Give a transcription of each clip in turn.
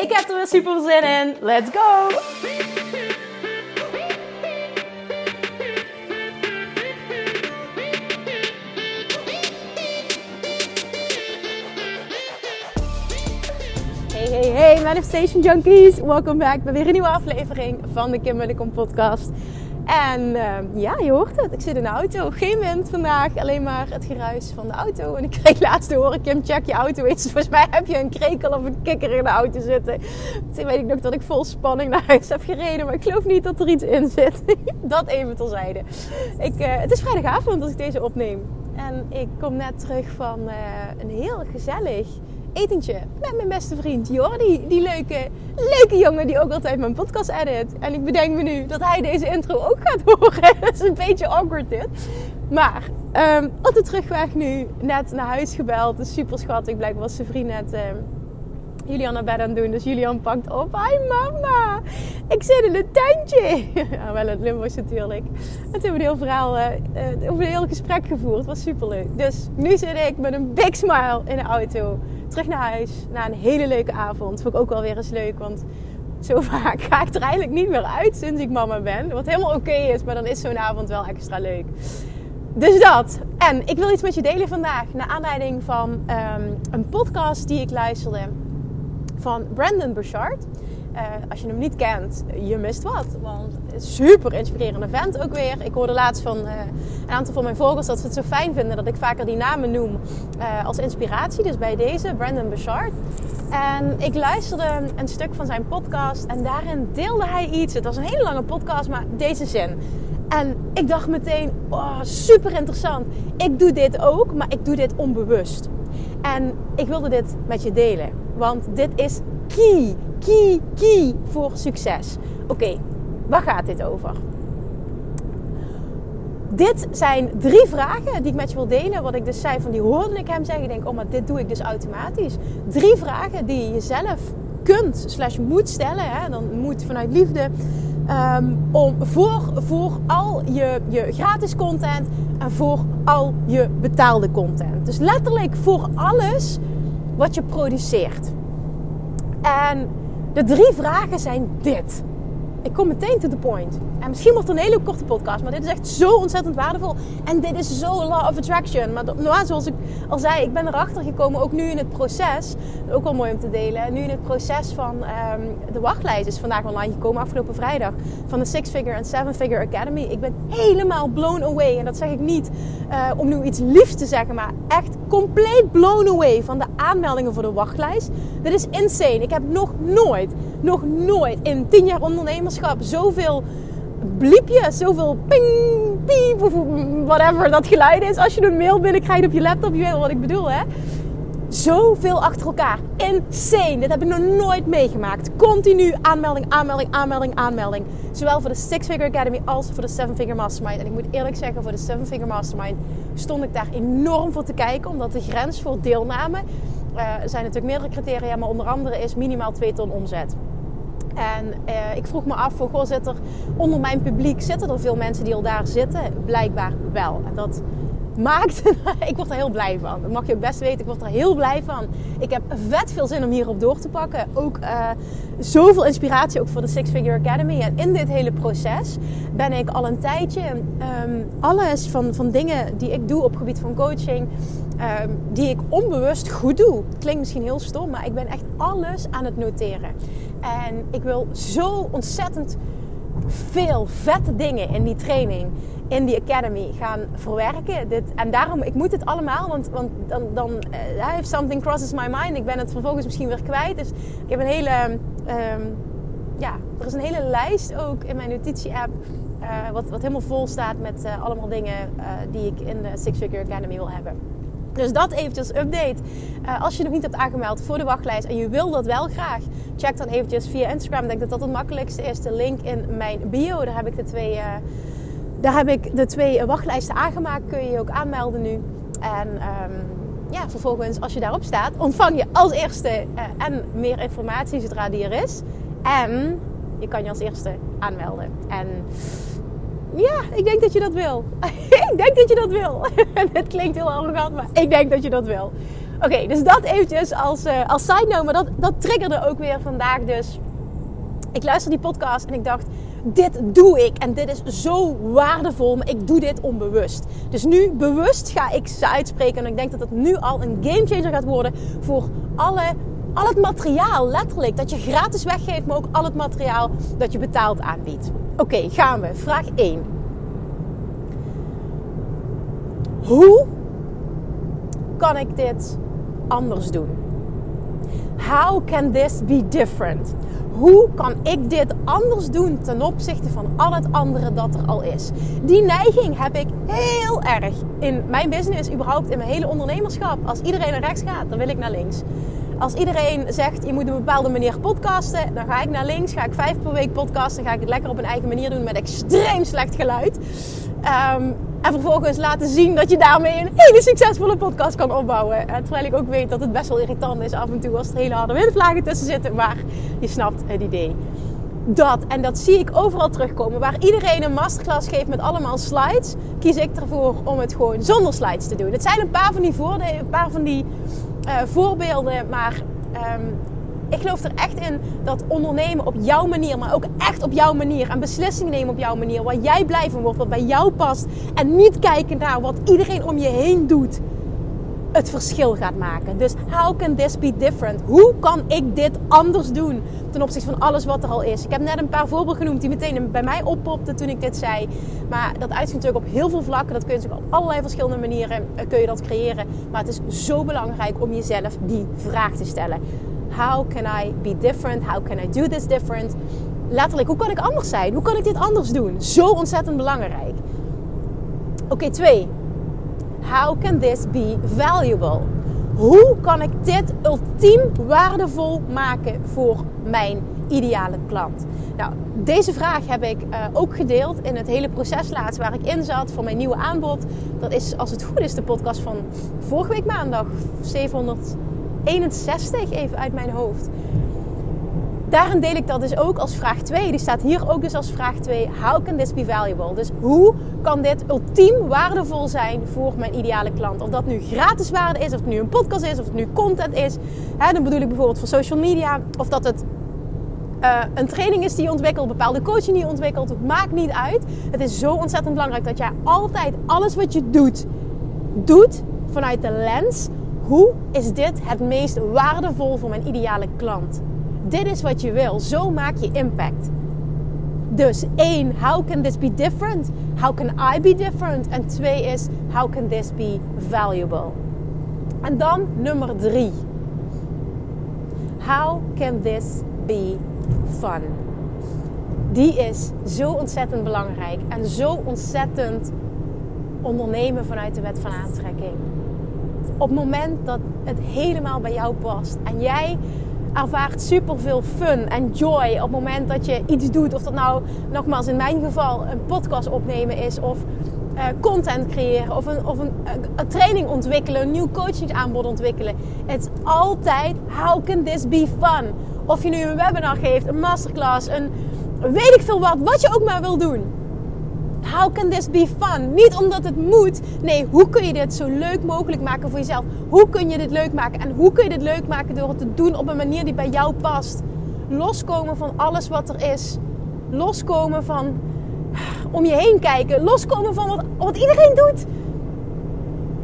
Ik heb er weer super zin in. Let's go! Hey, hey, hey, Manifestation Junkies. Welkom back bij weer een nieuwe aflevering van de Kim Willicom podcast. En uh, ja, je hoort het. Ik zit in de auto. Geen wind vandaag. Alleen maar het geruis van de auto. En ik kreeg laatst te horen, Kim, check je auto eens. Volgens mij heb je een krekel of een kikker in de auto zitten. Toen weet ik nog dat ik vol spanning naar huis heb gereden. Maar ik geloof niet dat er iets in zit. dat even terzijde. Ik, uh, het is vrijdagavond als ik deze opneem. En ik kom net terug van uh, een heel gezellig etentje met mijn beste vriend Jordi. Die leuke, leuke jongen die ook altijd mijn podcast edit. En ik bedenk me nu dat hij deze intro ook gaat horen. Dat is een beetje awkward dit. Maar um, op de terugweg nu net naar huis gebeld. is super schattig. Blijkbaar was zijn vriend net... Um, Julian naar bed aan het doen. Dus Julian pakt op. Hi mama, ik zit in het tuintje. ja, wel het Limburgs natuurlijk. En toen hebben we een heel verhaal, uh, een heel gesprek gevoerd. Het was super leuk. Dus nu zit ik met een big smile in de auto. Terug naar huis. Na een hele leuke avond. Vond ik ook wel weer eens leuk. Want zo vaak ga ik er eigenlijk niet meer uit sinds ik mama ben. Wat helemaal oké is. Maar dan is zo'n avond wel extra leuk. Dus dat. En ik wil iets met je delen vandaag. Naar aanleiding van um, een podcast die ik luisterde van Brandon Burchard. Uh, als je hem niet kent, je mist wat. Want het is super inspirerende vent ook weer. Ik hoorde laatst van uh, een aantal van mijn volgers dat ze het zo fijn vinden dat ik vaker die namen noem uh, als inspiratie. Dus bij deze, Brandon Burchard. En ik luisterde een stuk van zijn podcast en daarin deelde hij iets. Het was een hele lange podcast, maar deze zin. En ik dacht meteen, oh, super interessant. Ik doe dit ook, maar ik doe dit onbewust. En ik wilde dit met je delen. Want dit is key, key, key voor succes. Oké, waar gaat dit over? Dit zijn drie vragen die ik met je wil delen. Wat ik dus zei, van die hoorde ik hem zeggen. Ik denk, oh, maar dit doe ik dus automatisch. Drie vragen die je jezelf kunt, slash moet stellen. Hè? Dan moet vanuit liefde. Um, om voor, voor al je, je gratis content en voor al je betaalde content. Dus letterlijk voor alles wat je produceert. En de drie vragen zijn dit. Ik kom meteen to the point. En misschien wordt het een hele korte podcast, maar dit is echt zo ontzettend waardevol. En dit is zo law of attraction. Maar nou, zoals ik al zei, ik ben erachter gekomen, ook nu in het proces. Ook wel mooi om te delen. Nu in het proces van um, de wachtlijst is vandaag online gekomen, afgelopen vrijdag. Van de Six Figure en Seven Figure Academy. Ik ben helemaal blown away. En dat zeg ik niet uh, om nu iets liefs te zeggen, maar echt compleet blown away van de aanmeldingen voor de wachtlijst. Dit is insane. Ik heb nog nooit, nog nooit in 10 jaar ondernemerschap zoveel bliepje, zoveel ping, piep whatever dat geluid is. Als je een mail binnenkrijgt op je laptop, je weet wat ik bedoel hè. Zoveel achter elkaar. Insane. Dit heb ik nog nooit meegemaakt. Continu aanmelding, aanmelding, aanmelding, aanmelding. Zowel voor de Six Figure Academy als voor de Seven Figure Mastermind. En ik moet eerlijk zeggen, voor de Seven Figure Mastermind stond ik daar enorm voor te kijken. Omdat de grens voor deelname, er zijn natuurlijk meerdere criteria, maar onder andere is minimaal 2 ton omzet. En eh, ik vroeg me af, voor, goh, er onder mijn publiek, zitten er veel mensen die al daar zitten? Blijkbaar wel. En dat maakt, ik word er heel blij van. Dat mag je best weten, ik word er heel blij van. Ik heb vet veel zin om hierop door te pakken. Ook uh, zoveel inspiratie ook voor de Six Figure Academy. En in dit hele proces ben ik al een tijdje um, alles van, van dingen die ik doe op gebied van coaching... Um, die ik onbewust goed doe. Klinkt misschien heel stom, maar ik ben echt alles aan het noteren. En ik wil zo ontzettend veel vette dingen in die training, in die academy gaan verwerken. Dit, en daarom, ik moet het allemaal, want, want dan, dan uh, if something crosses my mind, ik ben het vervolgens misschien weer kwijt. Dus ik heb een hele, um, ja, er is een hele lijst ook in mijn notitie-app. Uh, wat, wat helemaal vol staat met uh, allemaal dingen die ik in de Six Figure Academy wil hebben. Dus dat eventjes update. Uh, als je nog niet hebt aangemeld voor de wachtlijst en je wil dat wel graag, check dan eventjes via Instagram. Ik denk dat dat het makkelijkste is. De link in mijn bio, daar heb ik de twee, uh, daar heb ik de twee wachtlijsten aangemaakt. Kun je je ook aanmelden nu. En um, ja, vervolgens als je daarop staat, ontvang je als eerste uh, en meer informatie zodra die er is. En je kan je als eerste aanmelden. En ja, ik denk dat je dat wil. ik denk dat je dat wil. het klinkt heel arrogant, maar ik denk dat je dat wil. Oké, dus dat eventjes als, uh, als side note. Maar dat, dat triggerde ook weer vandaag dus. Ik luister die podcast en ik dacht, dit doe ik. En dit is zo waardevol, maar ik doe dit onbewust. Dus nu bewust ga ik ze uitspreken. En ik denk dat het nu al een gamechanger gaat worden voor alle al het materiaal, letterlijk, dat je gratis weggeeft, maar ook al het materiaal dat je betaald aanbiedt. Oké, gaan we. Vraag 1. Hoe kan ik dit anders doen? How can this be different? Hoe kan ik dit anders doen ten opzichte van al het andere dat er al is? Die neiging heb ik heel erg in mijn business, überhaupt in mijn hele ondernemerschap. Als iedereen naar rechts gaat, dan wil ik naar links. Als iedereen zegt je moet op een bepaalde manier podcasten, dan ga ik naar links, ga ik vijf per week podcasten, ga ik het lekker op een eigen manier doen met extreem slecht geluid. Um, en vervolgens laten zien dat je daarmee een hele succesvolle podcast kan opbouwen. terwijl ik ook weet dat het best wel irritant is af en toe als er hele harde windvlagen tussen zitten. Maar je snapt het idee. Dat, en dat zie ik overal terugkomen. Waar iedereen een masterclass geeft met allemaal slides, kies ik ervoor om het gewoon zonder slides te doen. Het zijn een paar van die, voordelen, een paar van die uh, voorbeelden, maar um, ik geloof er echt in dat ondernemen op jouw manier, maar ook echt op jouw manier en beslissingen nemen op jouw manier, waar jij blij van wordt, wat bij jou past en niet kijken naar wat iedereen om je heen doet, het verschil gaat maken. Dus how can this be different? Hoe kan ik dit anders doen ten opzichte van alles wat er al is? Ik heb net een paar voorbeelden genoemd die meteen bij mij oppopten toen ik dit zei. Maar dat uitziet natuurlijk op heel veel vlakken. Dat kun je natuurlijk op allerlei verschillende manieren eh, kun je dat creëren. Maar het is zo belangrijk om jezelf die vraag te stellen. How can I be different? How can I do this different? Letterlijk, hoe kan ik anders zijn? Hoe kan ik dit anders doen? Zo ontzettend belangrijk. Oké, twee. How can this be valuable? Hoe kan ik dit ultiem waardevol maken voor mijn ideale klant? Nou, deze vraag heb ik uh, ook gedeeld in het hele proces laatst waar ik in zat voor mijn nieuwe aanbod. Dat is, als het goed is, de podcast van vorige week maandag, 700. 61 even uit mijn hoofd. Daarin deel ik dat dus ook als vraag 2. Die staat hier ook dus als vraag 2. How can this be valuable? Dus hoe kan dit ultiem waardevol zijn voor mijn ideale klant? Of dat nu gratis waarde is, of het nu een podcast is, of het nu content is. Hè, dan bedoel ik bijvoorbeeld voor social media. Of dat het uh, een training is die je ontwikkelt, bepaalde coaching die je ontwikkelt. Het maakt niet uit. Het is zo ontzettend belangrijk dat jij altijd alles wat je doet, doet vanuit de lens hoe is dit het meest waardevol voor mijn ideale klant? Dit is wat je wil. Zo maak je impact. Dus één, how can this be different? How can I be different? En twee is, how can this be valuable? En dan nummer drie. How can this be fun? Die is zo ontzettend belangrijk en zo ontzettend ondernemen vanuit de wet van aantrekking op het moment dat het helemaal bij jou past en jij ervaart super veel fun en joy op het moment dat je iets doet. Of dat nou, nogmaals in mijn geval, een podcast opnemen is of uh, content creëren of, een, of een, een, training ontwikkelen, een nieuw coachingaanbod ontwikkelen. Het is altijd, how can this be fun? Of je nu een webinar geeft, een masterclass, een weet ik veel wat, wat je ook maar wil doen. How can this be fun? Niet omdat het moet. Nee, hoe kun je dit zo leuk mogelijk maken voor jezelf? Hoe kun je dit leuk maken? En hoe kun je dit leuk maken door het te doen op een manier die bij jou past? Loskomen van alles wat er is. Loskomen van om je heen kijken. Loskomen van wat, wat iedereen doet.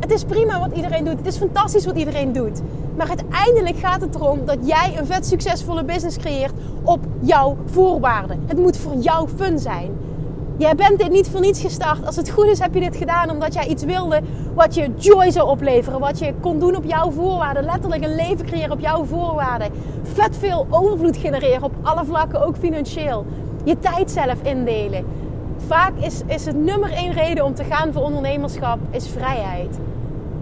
Het is prima wat iedereen doet. Het is fantastisch wat iedereen doet. Maar uiteindelijk gaat het erom dat jij een vet succesvolle business creëert op jouw voorwaarden. Het moet voor jou fun zijn. Jij bent dit niet voor niets gestart. Als het goed is, heb je dit gedaan omdat jij iets wilde wat je joy zou opleveren. Wat je kon doen op jouw voorwaarden. Letterlijk een leven creëren op jouw voorwaarden. Vet veel overvloed genereren op alle vlakken, ook financieel. Je tijd zelf indelen. Vaak is, is het nummer één reden om te gaan voor ondernemerschap is vrijheid.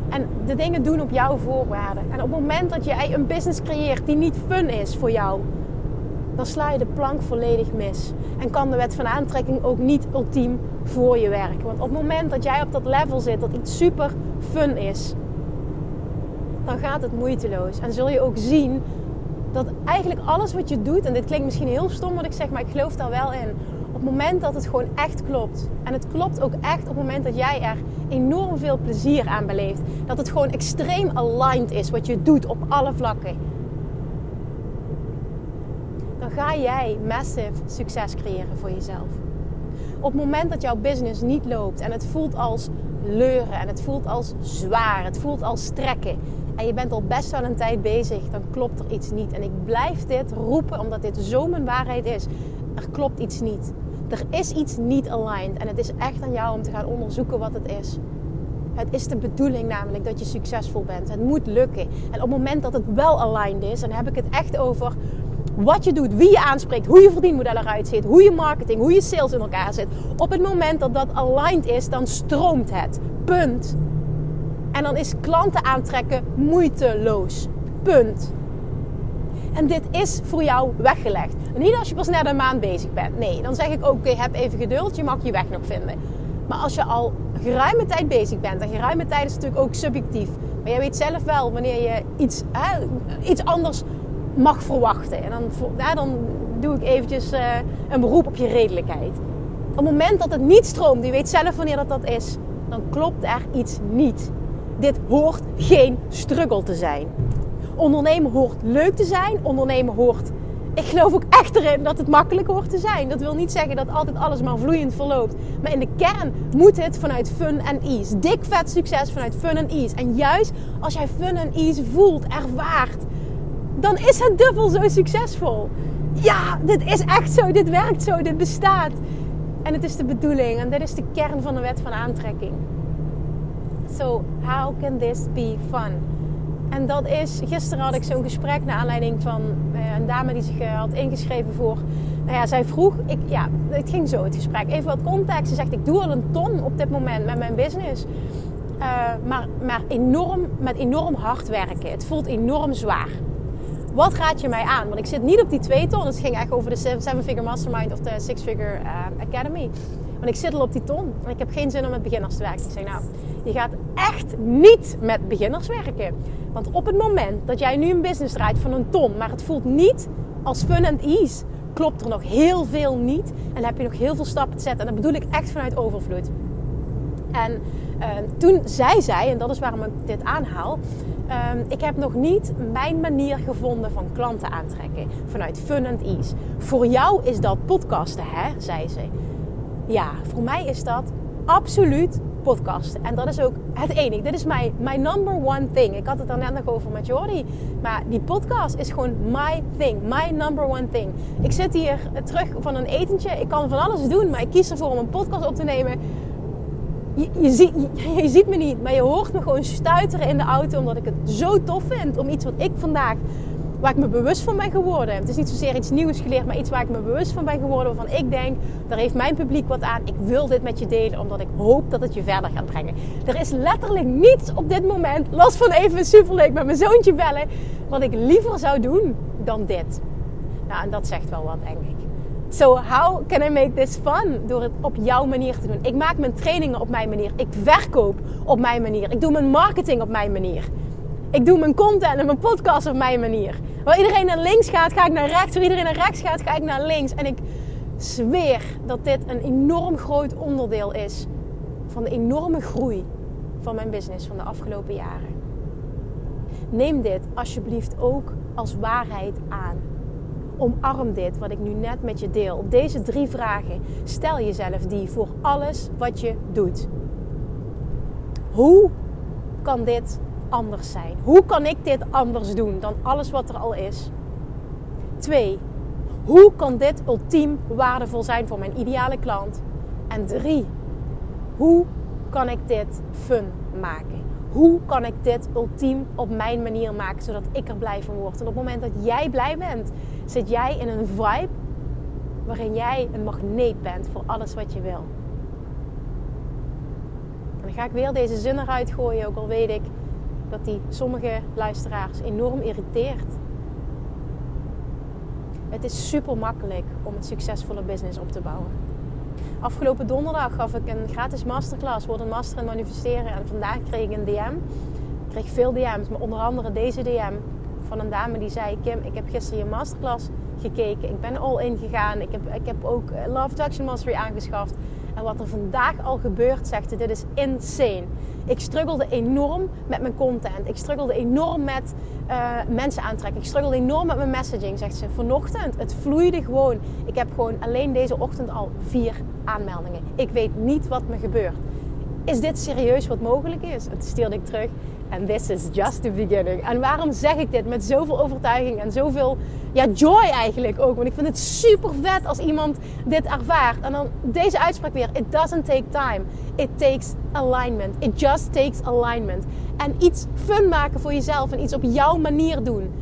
En de dingen doen op jouw voorwaarden. En op het moment dat jij een business creëert die niet fun is voor jou, dan sla je de plank volledig mis. En kan de wet van aantrekking ook niet ultiem voor je werken. Want op het moment dat jij op dat level zit dat iets super fun is, dan gaat het moeiteloos. En zul je ook zien dat eigenlijk alles wat je doet, en dit klinkt misschien heel stom wat ik zeg, maar ik geloof daar wel in. Op het moment dat het gewoon echt klopt. En het klopt ook echt op het moment dat jij er enorm veel plezier aan beleeft. Dat het gewoon extreem aligned is wat je doet op alle vlakken. Ga jij massive succes creëren voor jezelf. Op het moment dat jouw business niet loopt en het voelt als leuren en het voelt als zwaar, het voelt als strekken en je bent al best wel een tijd bezig, dan klopt er iets niet. En ik blijf dit roepen omdat dit zo mijn waarheid is. Er klopt iets niet. Er is iets niet aligned en het is echt aan jou om te gaan onderzoeken wat het is. Het is de bedoeling namelijk dat je succesvol bent. Het moet lukken. En op het moment dat het wel aligned is, dan heb ik het echt over wat je doet, wie je aanspreekt, hoe je verdienmodel eruit ziet, hoe je marketing, hoe je sales in elkaar zit. Op het moment dat dat aligned is, dan stroomt het. Punt. En dan is klanten aantrekken moeiteloos. Punt. En dit is voor jou weggelegd. niet als je pas net een maand bezig bent. Nee, dan zeg ik oké, heb even geduld, je mag je weg nog vinden. Maar als je al geruime tijd bezig bent, en geruime tijd is natuurlijk ook subjectief. Maar jij weet zelf wel wanneer je iets, iets anders mag verwachten. En dan, dan doe ik eventjes uh, een beroep op je redelijkheid. Op het moment dat het niet stroomt, je weet zelf wanneer dat, dat is, dan klopt er iets niet. Dit hoort geen struggle te zijn. Ondernemen hoort leuk te zijn. Ondernemen hoort. Ik geloof ook echt erin dat het makkelijk hoort te zijn. Dat wil niet zeggen dat altijd alles maar vloeiend verloopt. Maar in de kern moet het vanuit fun en ease. Dik vet succes vanuit fun en ease. En juist als jij fun en ease voelt, ervaart, dan is het dubbel zo succesvol. Ja, dit is echt zo. Dit werkt zo. Dit bestaat. En het is de bedoeling. En dit is de kern van de wet van aantrekking. So, how can this be fun? En dat is, gisteren had ik zo'n gesprek naar aanleiding van uh, een dame die zich uh, had ingeschreven voor. Nou ja, zij vroeg, ik, ja, het ging zo het gesprek. Even wat context. Ze zegt, ik doe al een ton op dit moment met mijn business. Uh, maar, maar enorm, met enorm hard werken. Het voelt enorm zwaar. Wat raad je mij aan? Want ik zit niet op die twee ton. Het ging echt over de Seven Figure Mastermind of de Six Figure Academy. Want ik zit al op die ton. En ik heb geen zin om met beginners te werken. Ik zeg, nou, je gaat echt niet met beginners werken. Want op het moment dat jij nu een business draait van een ton, maar het voelt niet als fun and ease, klopt er nog heel veel niet. En heb je nog heel veel stappen te zetten. En dat bedoel ik echt vanuit overvloed. En toen zei zij, en dat is waarom ik dit aanhaal. Uh, ik heb nog niet mijn manier gevonden van klanten aantrekken vanuit fun and ease. Voor jou is dat podcasten, hè, zei ze. Ja, voor mij is dat absoluut podcasten. En dat is ook het enige. Dit is mijn, mijn number one thing. Ik had het er net nog over met Jordi. Maar die podcast is gewoon my thing. My number one thing. Ik zit hier terug van een etentje. Ik kan van alles doen. Maar ik kies ervoor om een podcast op te nemen. Je, ziet, je ziet me niet. Maar je hoort me gewoon stuiteren in de auto. Omdat ik het zo tof vind. Om iets wat ik vandaag waar ik me bewust van ben geworden. Het is niet zozeer iets nieuws geleerd, maar iets waar ik me bewust van ben geworden. Waarvan ik denk, daar heeft mijn publiek wat aan. Ik wil dit met je delen, omdat ik hoop dat het je verder gaat brengen. Er is letterlijk niets op dit moment, los van even superleuk met mijn zoontje bellen, wat ik liever zou doen dan dit. Nou, en dat zegt wel wat, denk ik. So how can I make this fun? Door het op jouw manier te doen. Ik maak mijn trainingen op mijn manier. Ik verkoop op mijn manier. Ik doe mijn marketing op mijn manier. Ik doe mijn content en mijn podcast op mijn manier. Waar iedereen naar links gaat, ga ik naar rechts. Waar iedereen naar rechts gaat, ga ik naar links. En ik zweer dat dit een enorm groot onderdeel is van de enorme groei van mijn business van de afgelopen jaren. Neem dit alsjeblieft ook als waarheid aan. Omarm dit wat ik nu net met je deel. Deze drie vragen stel jezelf die voor alles wat je doet. Hoe kan dit anders zijn? Hoe kan ik dit anders doen dan alles wat er al is? Twee, hoe kan dit ultiem waardevol zijn voor mijn ideale klant? En drie, hoe kan ik dit fun maken? Hoe kan ik dit ultiem op mijn manier maken zodat ik er blij van word? En op het moment dat jij blij bent, zit jij in een vibe waarin jij een magneet bent voor alles wat je wil. En dan ga ik weer deze zin eruit gooien, ook al weet ik dat die sommige luisteraars enorm irriteert. Het is super makkelijk om een succesvolle business op te bouwen. Afgelopen donderdag gaf ik een gratis masterclass, Word een Master in Manifesteren. En vandaag kreeg ik een DM. Ik kreeg veel DM's, maar onder andere deze DM van een dame die zei: Kim, ik heb gisteren je masterclass gekeken. Ik ben all in gegaan. Ik heb, ik heb ook eh, Love Action Mastery aangeschaft. En wat er vandaag al gebeurt, zegt ze: Dit is insane. Ik struggelde enorm met mijn content. Ik struggelde enorm met uh, mensen aantrekken. Ik struggelde enorm met mijn messaging, zegt ze. Vanochtend, het vloeide gewoon. Ik heb gewoon alleen deze ochtend al vier aanmeldingen. Ik weet niet wat me gebeurt. Is dit serieus wat mogelijk is? Het stuurde ik terug. En this is just the beginning. En waarom zeg ik dit met zoveel overtuiging en zoveel ja, joy eigenlijk ook? Want ik vind het super vet als iemand dit ervaart. En dan deze uitspraak weer: It doesn't take time. It takes alignment. It just takes alignment. En iets fun maken voor jezelf en iets op jouw manier doen.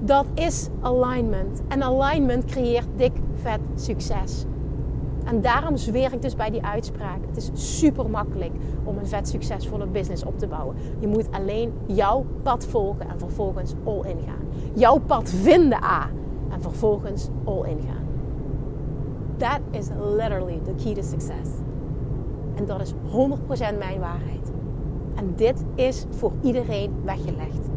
Dat is alignment. En alignment creëert dik vet succes. En daarom zweer ik dus bij die uitspraak. Het is super makkelijk om een vet succesvolle business op te bouwen. Je moet alleen jouw pad volgen en vervolgens all in gaan. Jouw pad vinden A en vervolgens all in gaan. That is literally the key to success. En dat is 100% mijn waarheid. En dit is voor iedereen weggelegd.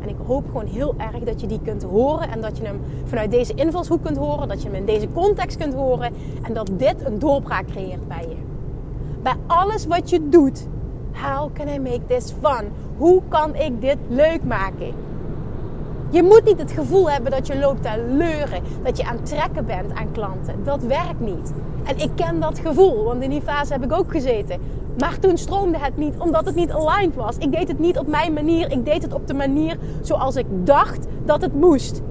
En ik hoop gewoon heel erg dat je die kunt horen en dat je hem vanuit deze invalshoek kunt horen, dat je hem in deze context kunt horen en dat dit een doorbraak creëert bij je. Bij alles wat je doet, how can I make this fun? Hoe kan ik dit leuk maken? Je moet niet het gevoel hebben dat je loopt te leuren, dat je aan het trekken bent aan klanten. Dat werkt niet. En ik ken dat gevoel, want in die fase heb ik ook gezeten. Maar toen stroomde het niet, omdat het niet aligned was. Ik deed het niet op mijn manier, ik deed het op de manier zoals ik dacht dat het moest.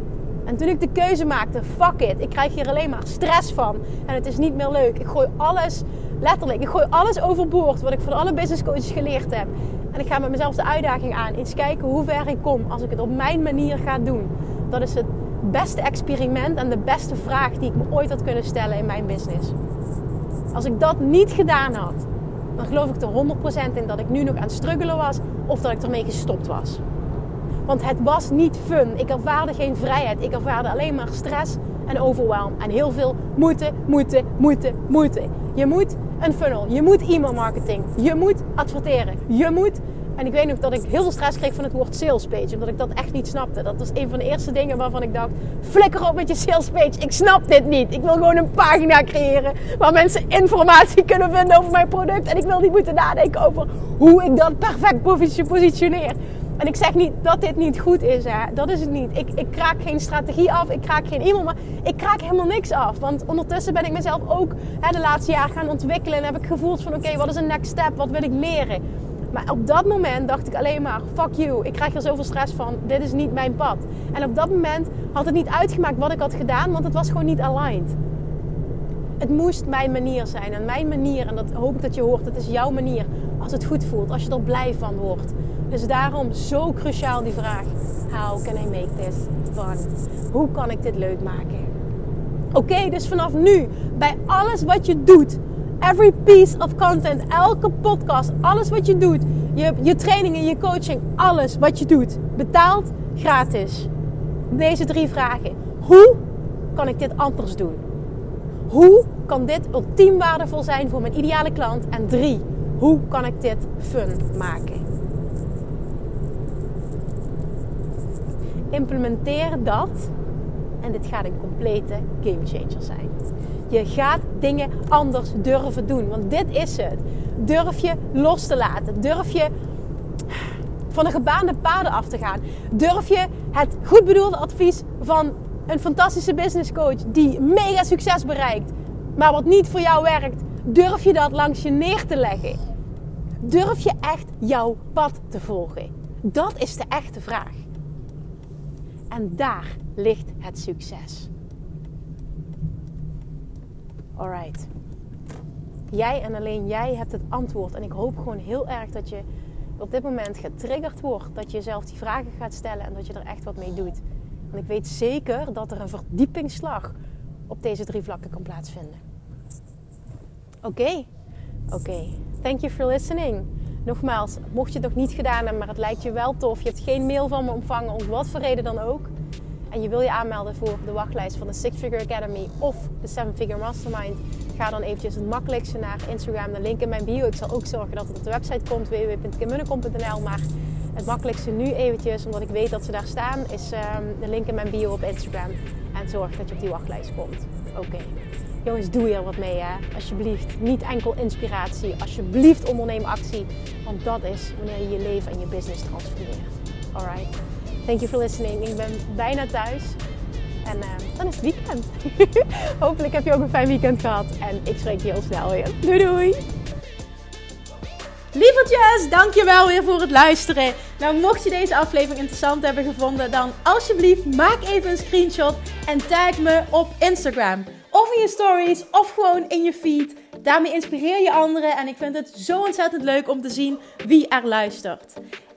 En toen ik de keuze maakte, fuck it, ik krijg hier alleen maar stress van. En het is niet meer leuk. Ik gooi alles, letterlijk, ik gooi alles overboord wat ik van alle business coaches geleerd heb. En ik ga met mezelf de uitdaging aan. Eens kijken hoe ver ik kom als ik het op mijn manier ga doen. Dat is het beste experiment en de beste vraag die ik me ooit had kunnen stellen in mijn business. Als ik dat niet gedaan had, dan geloof ik er 100% in dat ik nu nog aan het struggelen was of dat ik ermee gestopt was. Want het was niet fun. Ik ervaarde geen vrijheid. Ik ervaarde alleen maar stress en overwhelm. En heel veel moeten, moeten, moeten, moeten. Je moet een funnel. Je moet e-mail marketing. Je moet adverteren. Je moet. En ik weet nog dat ik heel veel stress kreeg van het woord sales page. Omdat ik dat echt niet snapte. Dat was een van de eerste dingen waarvan ik dacht: flikker op met je sales page. Ik snap dit niet. Ik wil gewoon een pagina creëren waar mensen informatie kunnen vinden over mijn product. En ik wil niet moeten nadenken over hoe ik dat perfect positioneer. En ik zeg niet dat dit niet goed is, hè. dat is het niet. Ik, ik kraak geen strategie af, ik kraak geen e-mail, maar ik kraak helemaal niks af. Want ondertussen ben ik mezelf ook hè, de laatste jaar gaan ontwikkelen en heb ik gevoeld van oké, wat is een next step, wat wil ik leren? Maar op dat moment dacht ik alleen maar, fuck you, ik krijg er zoveel stress van, dit is niet mijn pad. En op dat moment had het niet uitgemaakt wat ik had gedaan, want het was gewoon niet aligned. Het moest mijn manier zijn. En mijn manier, en dat hoop ik dat je hoort, het is jouw manier. Als het goed voelt, als je er blij van wordt. Dus daarom zo cruciaal die vraag: How can I make this fun? Hoe kan ik dit leuk maken? Oké, dus vanaf nu, bij alles wat je doet, every piece of content, elke podcast, alles wat je doet, je, je trainingen, je coaching, alles wat je doet, betaald gratis. Deze drie vragen. Hoe kan ik dit anders doen? Hoe kan dit ultiem waardevol zijn voor mijn ideale klant? En drie, hoe kan ik dit fun maken? Implementeer dat en dit gaat een complete game changer zijn. Je gaat dingen anders durven doen, want dit is het. Durf je los te laten. Durf je van de gebaande paden af te gaan. Durf je het goed bedoelde advies van een fantastische business coach die mega succes bereikt, maar wat niet voor jou werkt, durf je dat langs je neer te leggen? Durf je echt jouw pad te volgen? Dat is de echte vraag. En daar ligt het succes. Alright. Jij en alleen jij hebt het antwoord. En ik hoop gewoon heel erg dat je op dit moment getriggerd wordt. Dat je jezelf die vragen gaat stellen en dat je er echt wat mee doet. Want ik weet zeker dat er een verdiepingsslag op deze drie vlakken kan plaatsvinden. Oké, oké. Thank you for listening. Nogmaals, mocht je het nog niet gedaan hebben, maar het lijkt je wel tof. Je hebt geen mail van me ontvangen, om wat voor reden dan ook. En je wil je aanmelden voor de wachtlijst van de Six Figure Academy of de Seven Figure Mastermind. Ga dan eventjes het makkelijkste naar Instagram, de link in mijn bio. Ik zal ook zorgen dat het op de website komt, www.kimmunnekom.nl. Maar het makkelijkste nu eventjes, omdat ik weet dat ze daar staan, is ehm, de link in mijn bio op Instagram. En zorg dat je op die wachtlijst komt. Oké. Jongens, doe hier wat mee hè. Alsjeblieft. Niet enkel inspiratie. Alsjeblieft onderneem actie. Want dat is wanneer je je leven en je business transformeert. Alright. Thank you for listening. Ik ben bijna thuis. En uh, dan is het weekend. Hopelijk heb je ook een fijn weekend gehad. En ik spreek je heel snel weer. Doei doei! Lievertjes, dankjewel weer voor het luisteren. Nou, mocht je deze aflevering interessant hebben gevonden, dan alsjeblieft maak even een screenshot en tag me op Instagram. Of in je stories, of gewoon in je feed. Daarmee inspireer je anderen en ik vind het zo ontzettend leuk om te zien wie er luistert.